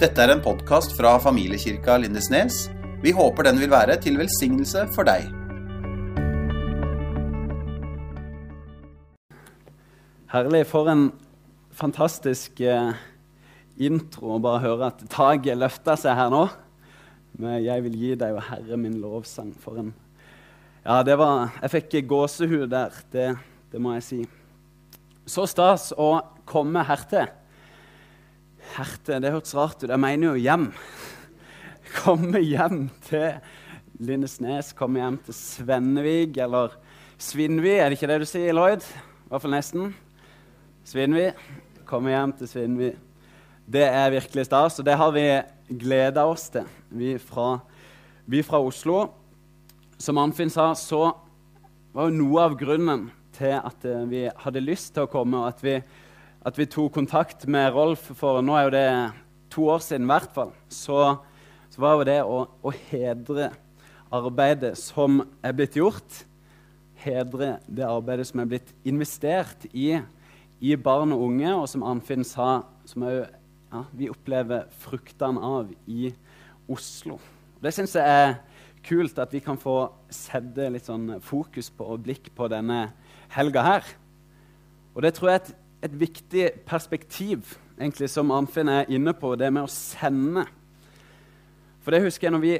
Dette er en podkast fra familiekirka Lindesnes. Vi håper den vil være til velsignelse for deg. Herlig. For en fantastisk eh, intro å bare høre at taket løfter seg her nå. Med 'Jeg vil gi deg, og Herre min lovsang'. For en Ja, det var Jeg fikk gåsehud der, det, det må jeg si. Så stas å komme hertil. Hertil, det hørtes rart ut. Jeg mener jo hjem. Komme hjem til Lindesnes, komme hjem til Svennevig, eller Svinvi, er det ikke det du sier, Lloyd? I hvert fall nesten. Svinvi. Komme hjem til Svinvi. Det er virkelig stas, og det har vi gleda oss til, vi fra, vi fra Oslo. Som Anfinn sa, så var jo noe av grunnen til at eh, vi hadde lyst til å komme, og at vi, at vi tok kontakt med Rolf for nå er jo det to år siden i hvert fall, så, så var jo det å, å hedre arbeidet som er blitt gjort. Hedre det arbeidet som er blitt investert i, i barn og unge, og som Arnfinn sa, som også, ja, vi opplever fruktene av i Oslo. Det syns jeg er kult at vi kan få sette litt sånn fokus på og blikk på denne helga her. Og det tror jeg er et, et viktig perspektiv, egentlig, som Arnfinn er inne på, det med å sende. For det husker jeg når vi,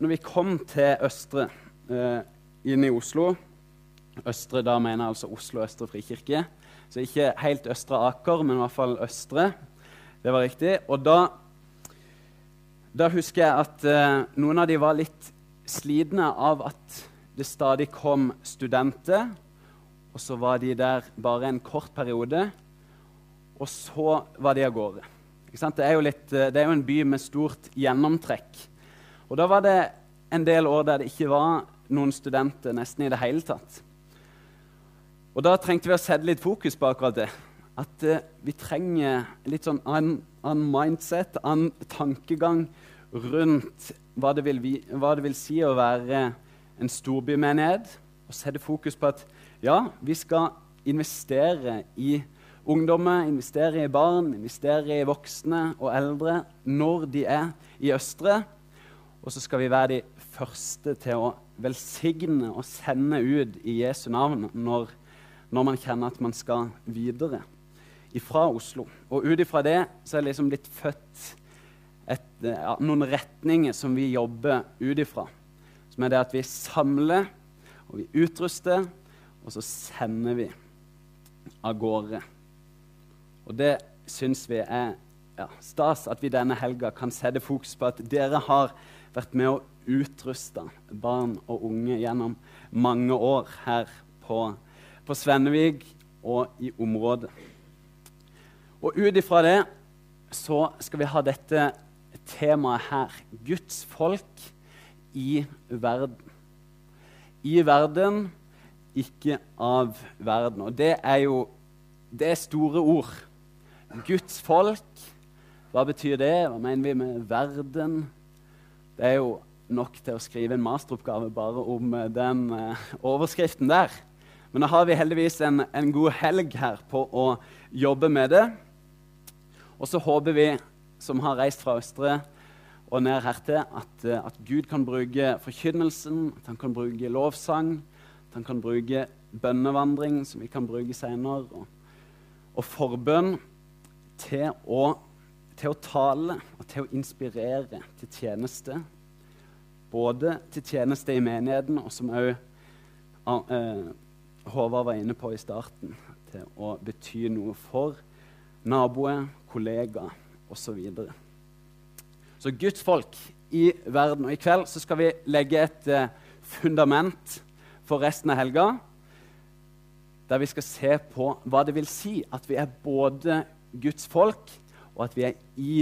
når vi kom til Østre eh, inn i Oslo Østre, da mener jeg altså Oslo Østre frikirke. Så ikke helt Østre Aker, men i hvert fall Østre. Det var riktig. Og da, da husker jeg at eh, noen av de var litt slitne av at det stadig kom studenter, og så var de der bare en kort periode, og så var de av gårde. Det er, litt, det er, jo en by med stort gjennomtrekk. Og da var det en del år der det ikke var noen studenter nesten i det hele tatt. Og da trengte vi å sette litt fokus på akkurat det. At uh, vi trenger litt sånn annen, annen mindset, annen tankegang rundt hva det, vil, hva det vil si å være en storbymenighet. Og sette fokus på at ja, vi skal investere i ungdommer, investere i barn, investere i voksne og eldre når de er i Østre. Og så skal vi være de første til å velsigne og sende ut i Jesu navn når, når man kjenner at man skal videre fra Oslo. Og ut ifra det så er det liksom blitt født et, ja, noen retninger som vi jobber ut ifra. Som er det at vi samler og vi utruster, og så sender vi av gårde. Og det syns vi er ja, stas at vi denne helga kan sette fokus på at dere har vært med å utruste barn og unge gjennom mange år her på, på Svennevig og i området. Og ut ifra det så skal vi ha dette temaet her Guds folk i verden. I verden, ikke av verden. Og det er jo det er store ord. Guds folk. Hva betyr det? Hva mener vi med verden? Det er jo nok til å skrive en masteroppgave bare om den uh, overskriften der. Men da har vi heldigvis en, en god helg her på å jobbe med det. Og så håper vi som har reist fra Østre og ned hertil, at, eh, at Gud kan bruke forkynnelsen, at han kan bruke lovsang, at han kan bruke bønnevandring, som vi kan bruke senere, og, og forbønn til å, til å tale og til å inspirere til tjeneste. Både til tjeneste i menigheten, og som òg eh, Håvard var inne på i starten, til å bety noe for naboer, kollegaer osv. Så, så Guds folk i verden. Og I kveld så skal vi legge et eh, fundament for resten av helga. Der vi skal se på hva det vil si at vi er både Guds folk, og at vi er i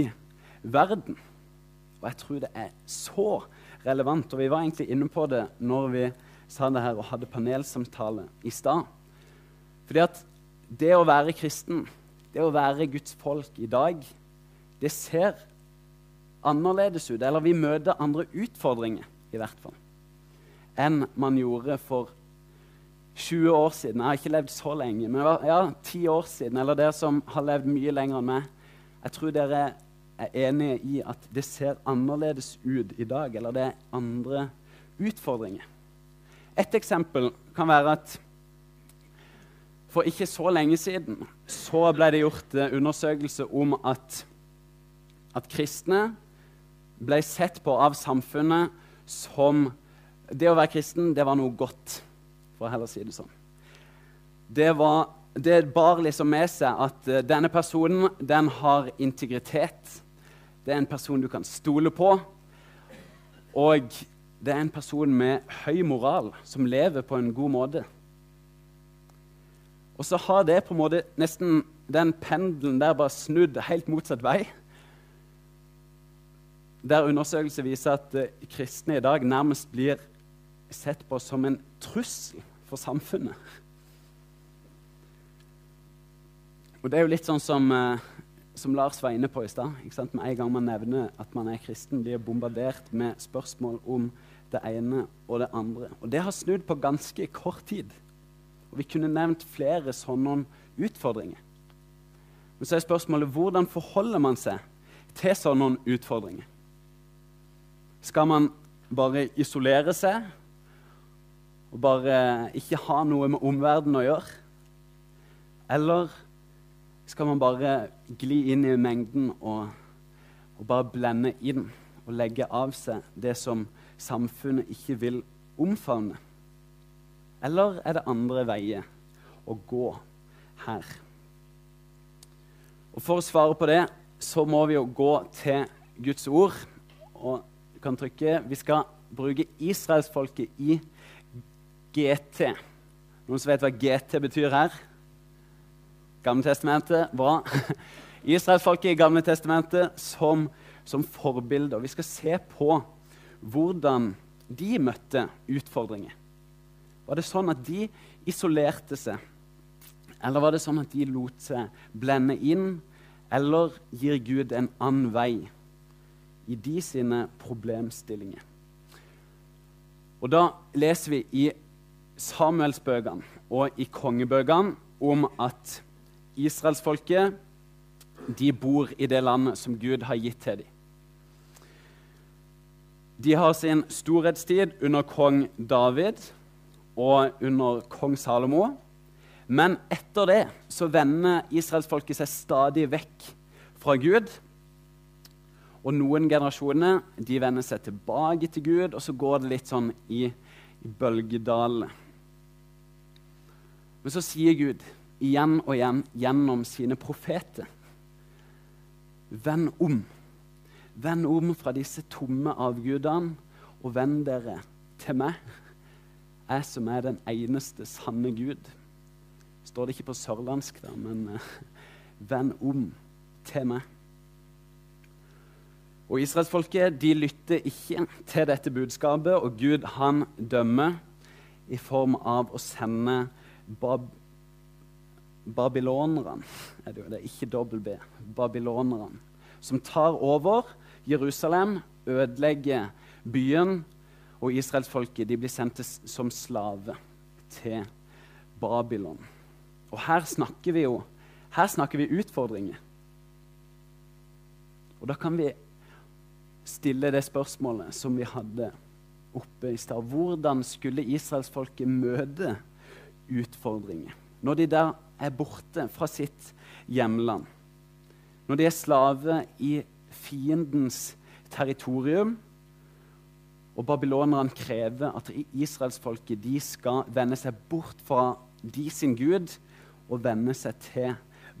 verden. Og jeg tror det er så relevant. Og vi var egentlig inne på det når vi sa det her og hadde panelsamtale i stad. Fordi at det å være kristen det å være Guds folk i dag, det ser annerledes ut. Eller vi møter andre utfordringer, i hvert fall, enn man gjorde for 20 år siden. Jeg har ikke levd så lenge, men ja, 10 år siden. Eller dere som har levd mye lenger enn meg. Jeg tror dere er enige i at det ser annerledes ut i dag, eller det er andre utfordringer. Et eksempel kan være at for ikke så lenge siden så ble det gjort uh, undersøkelse om at, at kristne ble sett på av samfunnet som Det å være kristen, det var noe godt, for å heller si det sånn. Det, var, det bar liksom med seg at uh, denne personen, den har integritet. Det er en person du kan stole på. Og det er en person med høy moral, som lever på en god måte. Og så har det på en måte nesten den pendelen der bare snudd helt motsatt vei. Der undersøkelser viser at uh, kristne i dag nærmest blir sett på som en trussel for samfunnet. Og det er jo litt sånn som, uh, som Lars var inne på i stad. Med en gang man nevner at man er kristen, blir bombardert med spørsmål om det ene og det andre. Og det har snudd på ganske kort tid. Og Vi kunne nevnt flere sånne utfordringer. Men så er spørsmålet hvordan forholder man seg til sånne utfordringer? Skal man bare isolere seg og bare ikke ha noe med omverdenen å gjøre? Eller skal man bare gli inn i mengden og, og bare blende inn og legge av seg det som samfunnet ikke vil omfavne? Eller er det andre veier å gå her? Og For å svare på det så må vi jo gå til Guds ord. Og kan trykke Vi skal bruke israelsfolket i GT. Noen som vet hva GT betyr her? Gamle testamentet. Bra. Israelsfolket i Gamletestamentet som, som forbilde. Og vi skal se på hvordan de møtte utfordringer. Var det sånn at de isolerte seg? Eller var det sånn at de lot seg blende inn? Eller gir Gud en annen vei i de sine problemstillinger? Og da leser vi i Samuelsbøkene og i kongebøkene om at israelsfolket de bor i det landet som Gud har gitt til dem. De har sin storhetstid under kong David og under kong Salomo. Men etter det så vender israelsfolket seg stadig vekk fra Gud. Og noen generasjoner de vender seg tilbake til Gud, og så går det litt sånn i, i bølgedalene. Men så sier Gud igjen og igjen gjennom sine profeter Vend om. Vend om fra disse tomme avgudene, og vend dere til meg jeg som er den eneste sanne Gud. Står det ikke på sørlandsk, da, men uh, vend om til meg. Og Israelsfolket de lytter ikke til dette budskapet, og Gud han dømmer i form av å sende bab babylonerne er det, er ikke dobbel B. Babylonerne. Som tar over Jerusalem, ødelegger byen og israelsfolket blir sendt som slave til Babylon. Og her snakker vi jo her snakker vi utfordringer. Og da kan vi stille det spørsmålet som vi hadde oppe i stad. Hvordan skulle israelsfolket møte utfordringer når de der er borte fra sitt hjemland? Når de er slave i fiendens territorium? Og babylonerne krever at israelsfolket skal vende seg bort fra de sin gud og vende seg til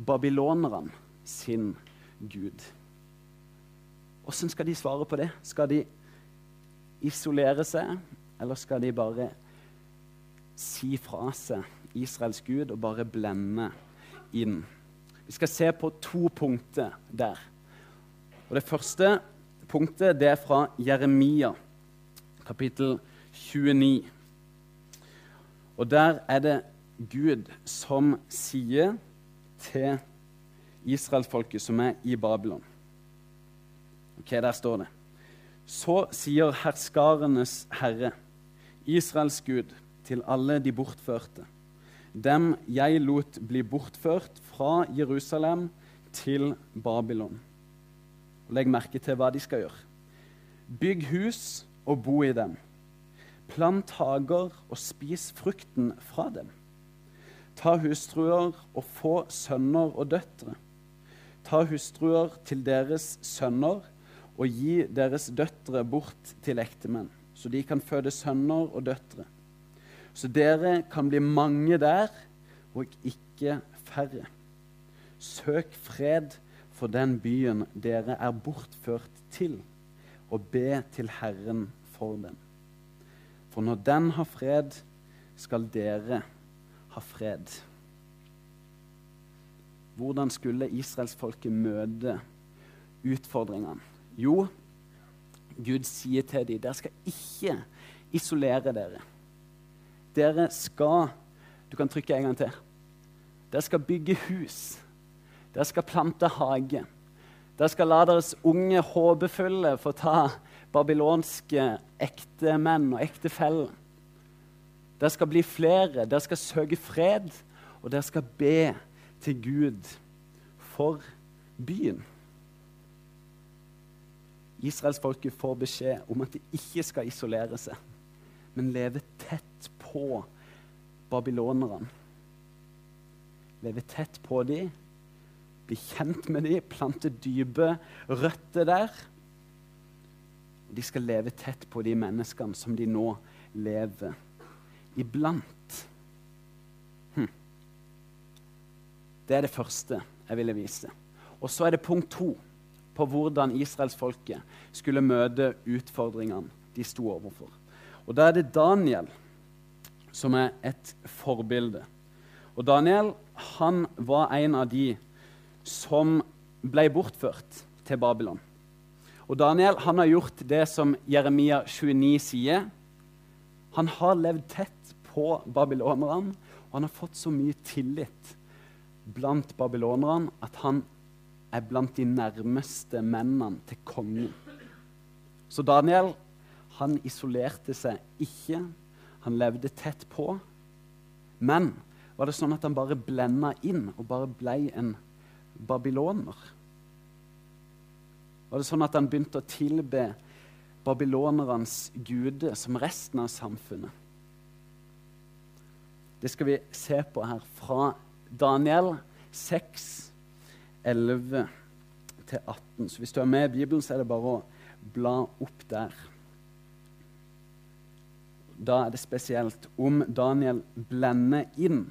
babylonerne sin gud. Hvordan skal de svare på det? Skal de isolere seg, eller skal de bare si fra seg Israels gud og bare blende inn? Vi skal se på to punkter der. Og Det første punktet det er fra Jeremia kapittel 29. Og der er det Gud som sier til israelsfolket som er i Babylon Ok, Der står det. Så sier herskarenes herre, Israels Gud, til alle de bortførte, dem jeg lot bli bortført fra Jerusalem til Babylon. Legg merke til hva de skal gjøre. Bygg hus og bo i dem. Plant hager og spis frukten fra dem. Ta hustruer og få sønner og døtre. Ta hustruer til deres sønner og gi deres døtre bort til ektemenn, så de kan føde sønner og døtre. Så dere kan bli mange der og ikke færre. Søk fred for den byen dere er bortført til, og be til Herren for den. For når den har fred, skal dere ha fred. Hvordan skulle israelsfolket møte utfordringene? Jo, Gud sier til dem dere skal ikke isolere dere. Dere skal Du kan trykke en gang til. Dere skal bygge hus. Dere skal plante hage. Dere skal la deres unge håpefulle få ta babylonske ektemenn og ektefeller. Dere skal bli flere, dere skal søke fred, og dere skal be til Gud for byen. Israelsfolket får beskjed om at de ikke skal isolere seg, men leve tett på babylonerne. Leve tett på dem, bli kjent med dem, plante dype røtter der. De skal leve tett på de menneskene som de nå lever iblant. Hm. Det er det første jeg ville vise. Og så er det punkt to på hvordan israelsfolket skulle møte utfordringene de sto overfor. Og Da er det Daniel som er et forbilde. Og Daniel han var en av de som ble bortført til Babylon. Og Daniel han har gjort det som Jeremia 29 sier. Han har levd tett på babylonerne, og han har fått så mye tillit blant babylonerne at han er blant de nærmeste mennene til kongen. Så Daniel han isolerte seg ikke. Han levde tett på. Men var det sånn at han bare blenda inn og bare ble en babyloner? Var det sånn at han begynte å tilbe babylonernes gude som resten av samfunnet? Det skal vi se på her fra Daniel 6, 11 til 18. Så hvis du er med i Bibelen, så er det bare å bla opp der. Da er det spesielt om Daniel blender inn,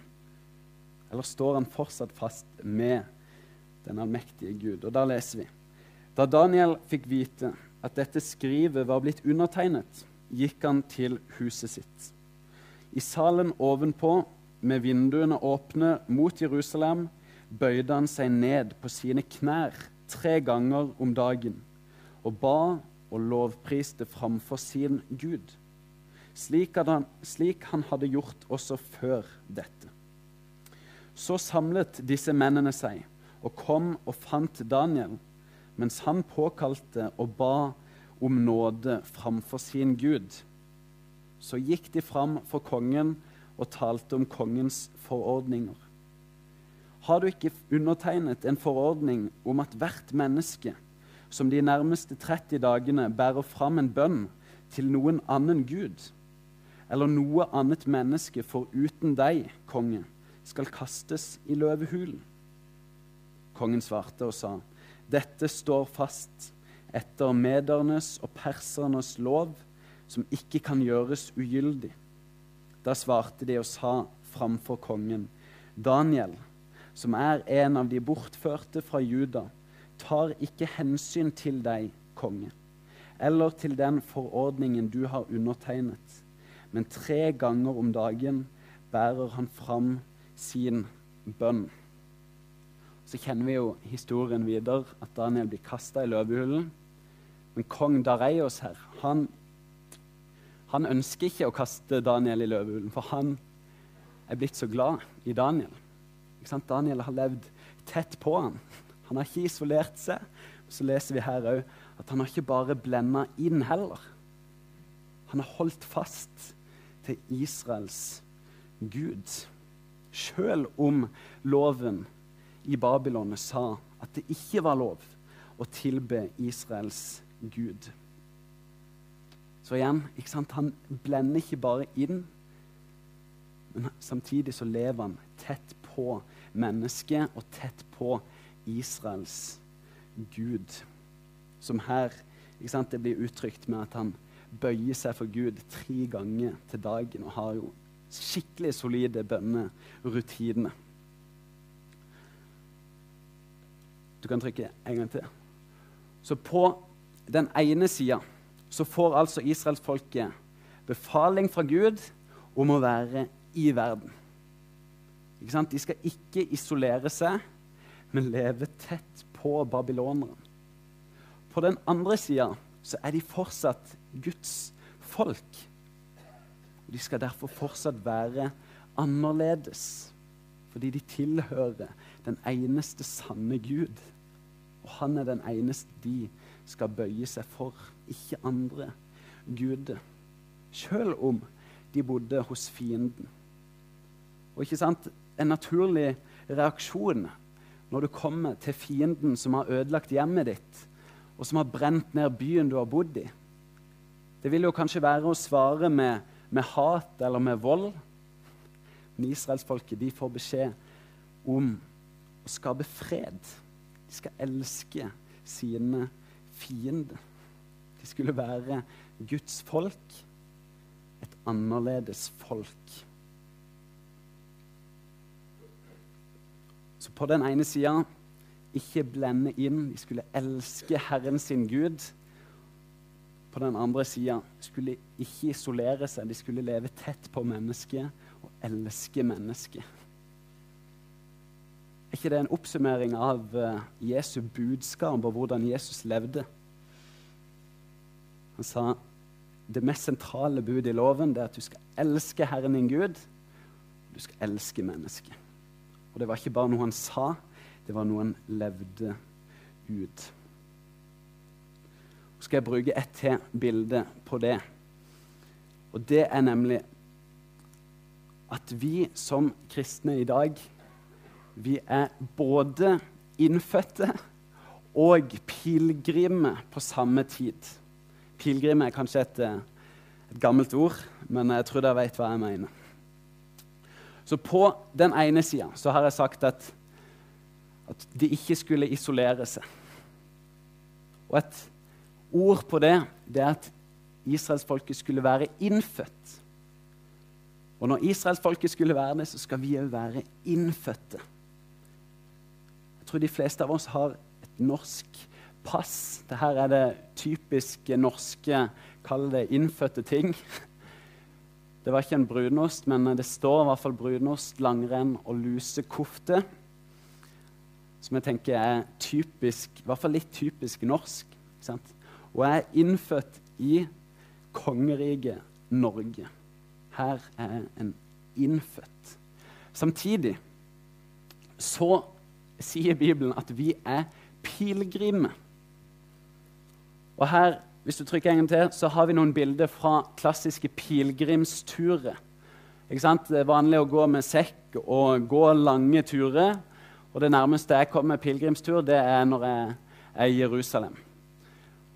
eller står han fortsatt fast med den allmektige Gud? Og da leser vi. Da Daniel fikk vite at dette skrivet var blitt undertegnet, gikk han til huset sitt. I salen ovenpå, med vinduene åpne mot Jerusalem, bøyde han seg ned på sine knær tre ganger om dagen og ba og lovpriste framfor sin Gud, slik, han, slik han hadde gjort også før dette. Så samlet disse mennene seg og kom og fant Daniel, mens han påkalte og ba om nåde framfor sin Gud. Så gikk de fram for kongen og talte om kongens forordninger. Har du ikke undertegnet en forordning om at hvert menneske som de nærmeste 30 dagene bærer fram en bønn til noen annen gud, eller noe annet menneske foruten deg, konge, skal kastes i løvehulen? Kongen svarte og sa, dette står fast etter medernes og persernes lov, som ikke kan gjøres ugyldig. Da svarte de og sa framfor kongen, Daniel, som er en av de bortførte fra Juda, tar ikke hensyn til deg, konge, eller til den forordningen du har undertegnet, men tre ganger om dagen bærer han fram sin bønn. Så kjenner vi jo historien videre, at Daniel blir kasta i løvehulen. Men kong Dareios her, han, han ønsker ikke å kaste Daniel i løvehulen, for han er blitt så glad i Daniel. Daniel har levd tett på ham. Han har ikke isolert seg. Så leser vi her òg at han har ikke bare blenda inn heller. Han har holdt fast til Israels Gud. Selv om loven i Babylon sa at det ikke var lov å tilbe Israels Gud. Så igjen, ikke sant? han blender ikke bare inn, men samtidig så lever han tett på mennesket og tett på Israels Gud. Som her ikke sant? det blir uttrykt med at han bøyer seg for Gud tre ganger til dagen og har jo skikkelig solide bønnerutiner. Du kan trykke en gang til. Så på den ene sida så får altså israelsfolket befaling fra Gud om å være i verden. De skal ikke isolere seg, men leve tett på babylonerne. På den andre sida er de fortsatt Guds folk. De skal derfor fortsatt være annerledes, fordi de tilhører den eneste sanne Gud. Og han er den eneste de skal bøye seg for, ikke andre guder. Selv om de bodde hos fienden. Og ikke sant, En naturlig reaksjon når du kommer til fienden som har ødelagt hjemmet ditt, og som har brent ned byen du har bodd i, det vil jo kanskje være å svare med med hat eller med vold. Men israelsfolket får beskjed om å skape fred. De skal elske sine fiender. De skulle være Guds folk, et annerledes folk. Så på den ene sida ikke blende inn. De skulle elske Herren sin Gud på den andre sida skulle ikke isolere seg, de skulle leve tett på mennesket og elske mennesket. Er ikke det en oppsummering av uh, Jesu budskap og hvordan Jesus levde? Han sa det mest sentrale budet i loven er at du skal elske Herren din Gud. Du skal elske mennesket. Og det var ikke bare noe han sa, det var noe han levde ut. Så skal jeg bruke ett til bilde på det. Og det er nemlig at vi som kristne i dag, vi er både innfødte og pilegrimer på samme tid. Pilegrim er kanskje et, et, gammelt ord, men jeg tror dere vet hva jeg mener. Så på den ene sida har jeg sagt at, at de ikke skulle isolere seg. Og et ord på det, det er at israelsfolket skulle være innfødt. Og når israelsfolket skulle være det, så skal vi òg være innfødte. Jeg tror de fleste av oss har et norsk pass. Dette er det typiske norske, kall det innfødte ting. Det var ikke en brunost, men det står i hvert fall brunost, langrenn og lusekofte. Som jeg tenker er typisk, i hvert fall litt typisk norsk. ikke sant? og jeg er innfødt i kongeriket Norge. Her er jeg en innfødt. Samtidig så sier Bibelen at vi er pilegrimer. Og her, hvis du trykker en gang til, så har vi noen bilder fra klassiske pilegrimsturer. Det er vanlig å gå med sekk og gå lange turer. Og det nærmeste jeg kommer pilegrimstur, det er når jeg er i Jerusalem.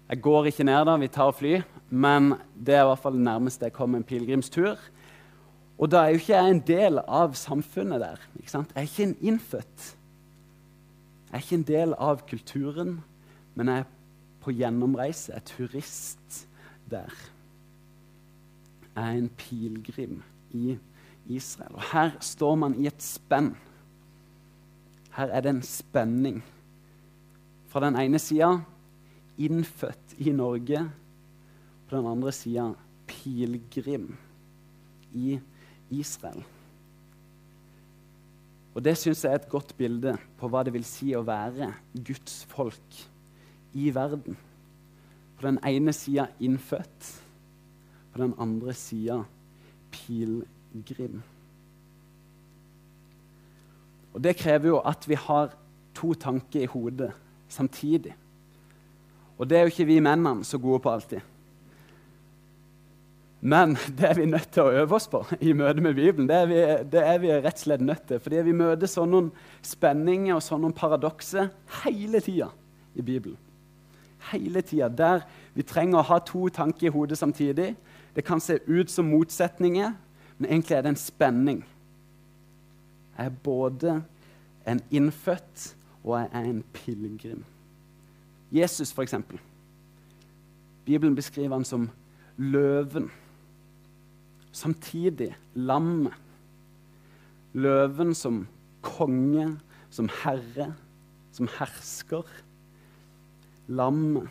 Jeg går ikke ned da, vi tar fly, men det er i hvert fall det nærmeste jeg kommer en pilegrimstur. Og da er jo ikke jeg en del av samfunnet der. Ikke sant? Jeg er ikke en innfødt. Jeg er ikke en del av kulturen, men jeg er på gjennomreise. Jeg er turist der. Jeg er en pilegrim i Israel. Og her står man i et spenn. Her er det en spenning. Fra den ene sida innfødt i Norge. På den andre sida pilegrim i Israel. Og Det syns jeg er et godt bilde på hva det vil si å være Guds folk i verden. På den ene sida innfødt, på den andre sida pilegrim. Og Det krever jo at vi har to tanker i hodet samtidig. Og det er jo ikke vi mennene så gode på alltid. Men det er vi nødt til å øve oss på i møte med Bibelen. Det er vi, det er vi rett og slett nødt til. Fordi vi møter sånne spenninger og sånne paradokser hele tida i Bibelen. hele tida. Der vi trenger å ha to tanker i hodet samtidig. Det kan se ut som motsetninger, men egentlig er det en spenning. Jeg er både en innfødt og jeg er en pilegrim. Jesus, for eksempel. Bibelen beskriver han som løven. Samtidig lammet. Løven som konge, som herre, som hersker. Lammet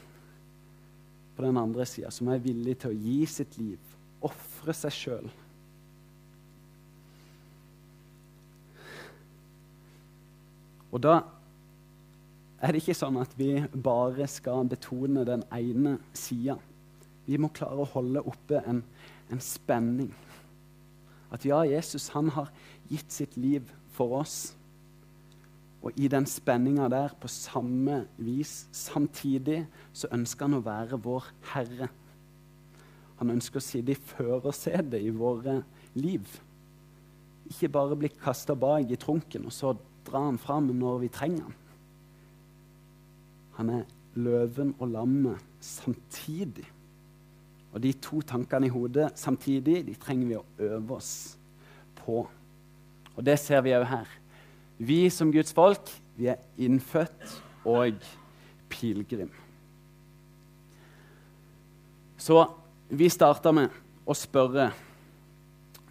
på den andre sida, som er villig til å gi sitt liv, ofre seg sjøl. Og da er det ikke sånn at vi bare skal betone den ene sida. Vi må klare å holde oppe en, en spenning. At ja, Jesus han har gitt sitt liv for oss. Og i den spenninga der, på samme vis, samtidig, så ønsker han å være vår herre. Han ønsker å sitte i førersetet i våre liv. Ikke bare bli kasta bak i trunken, og så dra han fram når vi trenger han. Han er løven og lammet samtidig. Og de to tankene i hodet samtidig de trenger vi å øve oss på. Og det ser vi òg her. Vi som Guds folk, vi er innfødt og pilegrim. Så vi starter med å spørre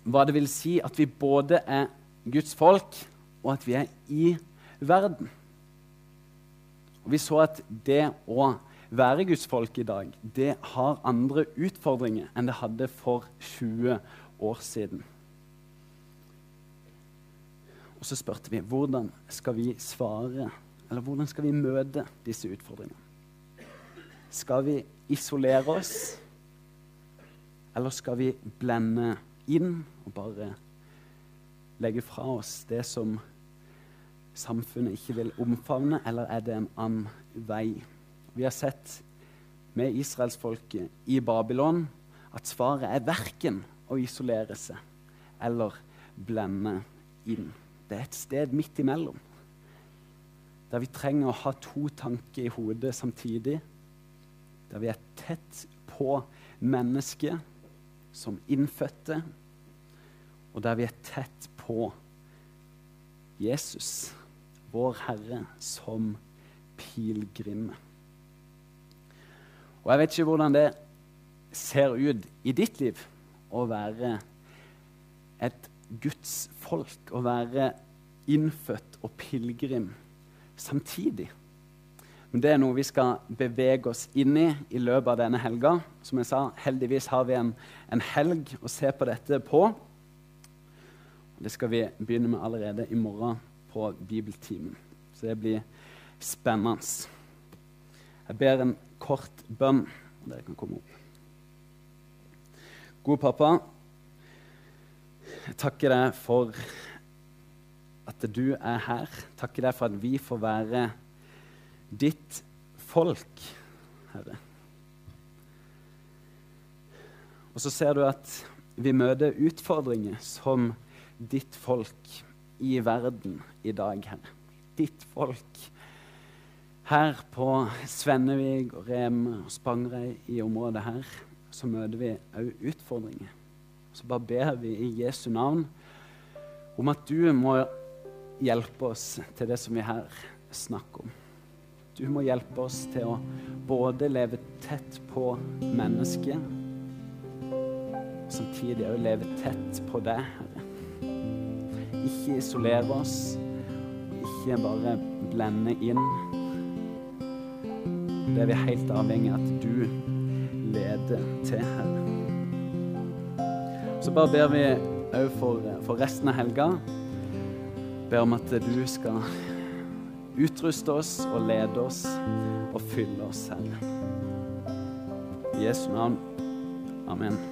hva det vil si at vi både er Guds folk, og at vi er i verden. Og Vi så at det å være Guds folk i dag, det har andre utfordringer enn det hadde for 20 år siden. Og så spurte vi hvordan skal vi svare, eller hvordan skal vi møte disse utfordringene. Skal vi isolere oss, eller skal vi blende inn og bare legge fra oss det som samfunnet ikke vil omfavne, eller er det en annen vei? Vi har sett med israelsfolket i Babylon at svaret er verken å isolere seg eller blende inn. Det er et sted midt imellom. Der vi trenger å ha to tanker i hodet samtidig. Der vi er tett på mennesket som innfødte, og der vi er tett på Jesus, vår Herre, som pilegrimer. Og jeg vet ikke hvordan det ser ut i ditt liv å være et Guds folk, å være innfødt og pilegrim samtidig. Men det er noe vi skal bevege oss inn i i løpet av denne helga. Som jeg sa, heldigvis har vi en, en helg å se på dette på. Det skal vi begynne med allerede i morgen på bibeltimen. Så det blir spennende. Jeg ber en kort bønn, og dere kan komme opp. Gode pappa, jeg takker deg for at du er her. Takker deg for at vi får være ditt folk, Herre. Og så ser du at vi møter utfordringer som ditt folk i verden i dag, Herre. Ditt folk her på Svennevig og Reme og Spangereid i området her, så møter vi òg utfordringer. Så bare ber vi i Jesu navn om at du må hjelpe oss til det som vi her snakker om. Du må hjelpe oss til å både leve tett på mennesket, samtidig òg leve tett på deg, Herre. Ikke isolere oss, ikke bare blende inn. Det er vi helt avhengig av at du leder til, Herre. Så bare ber vi òg for, for resten av helga. Ber om at du skal utruste oss og lede oss og fylle oss, Herre. I Jesu navn. Amen.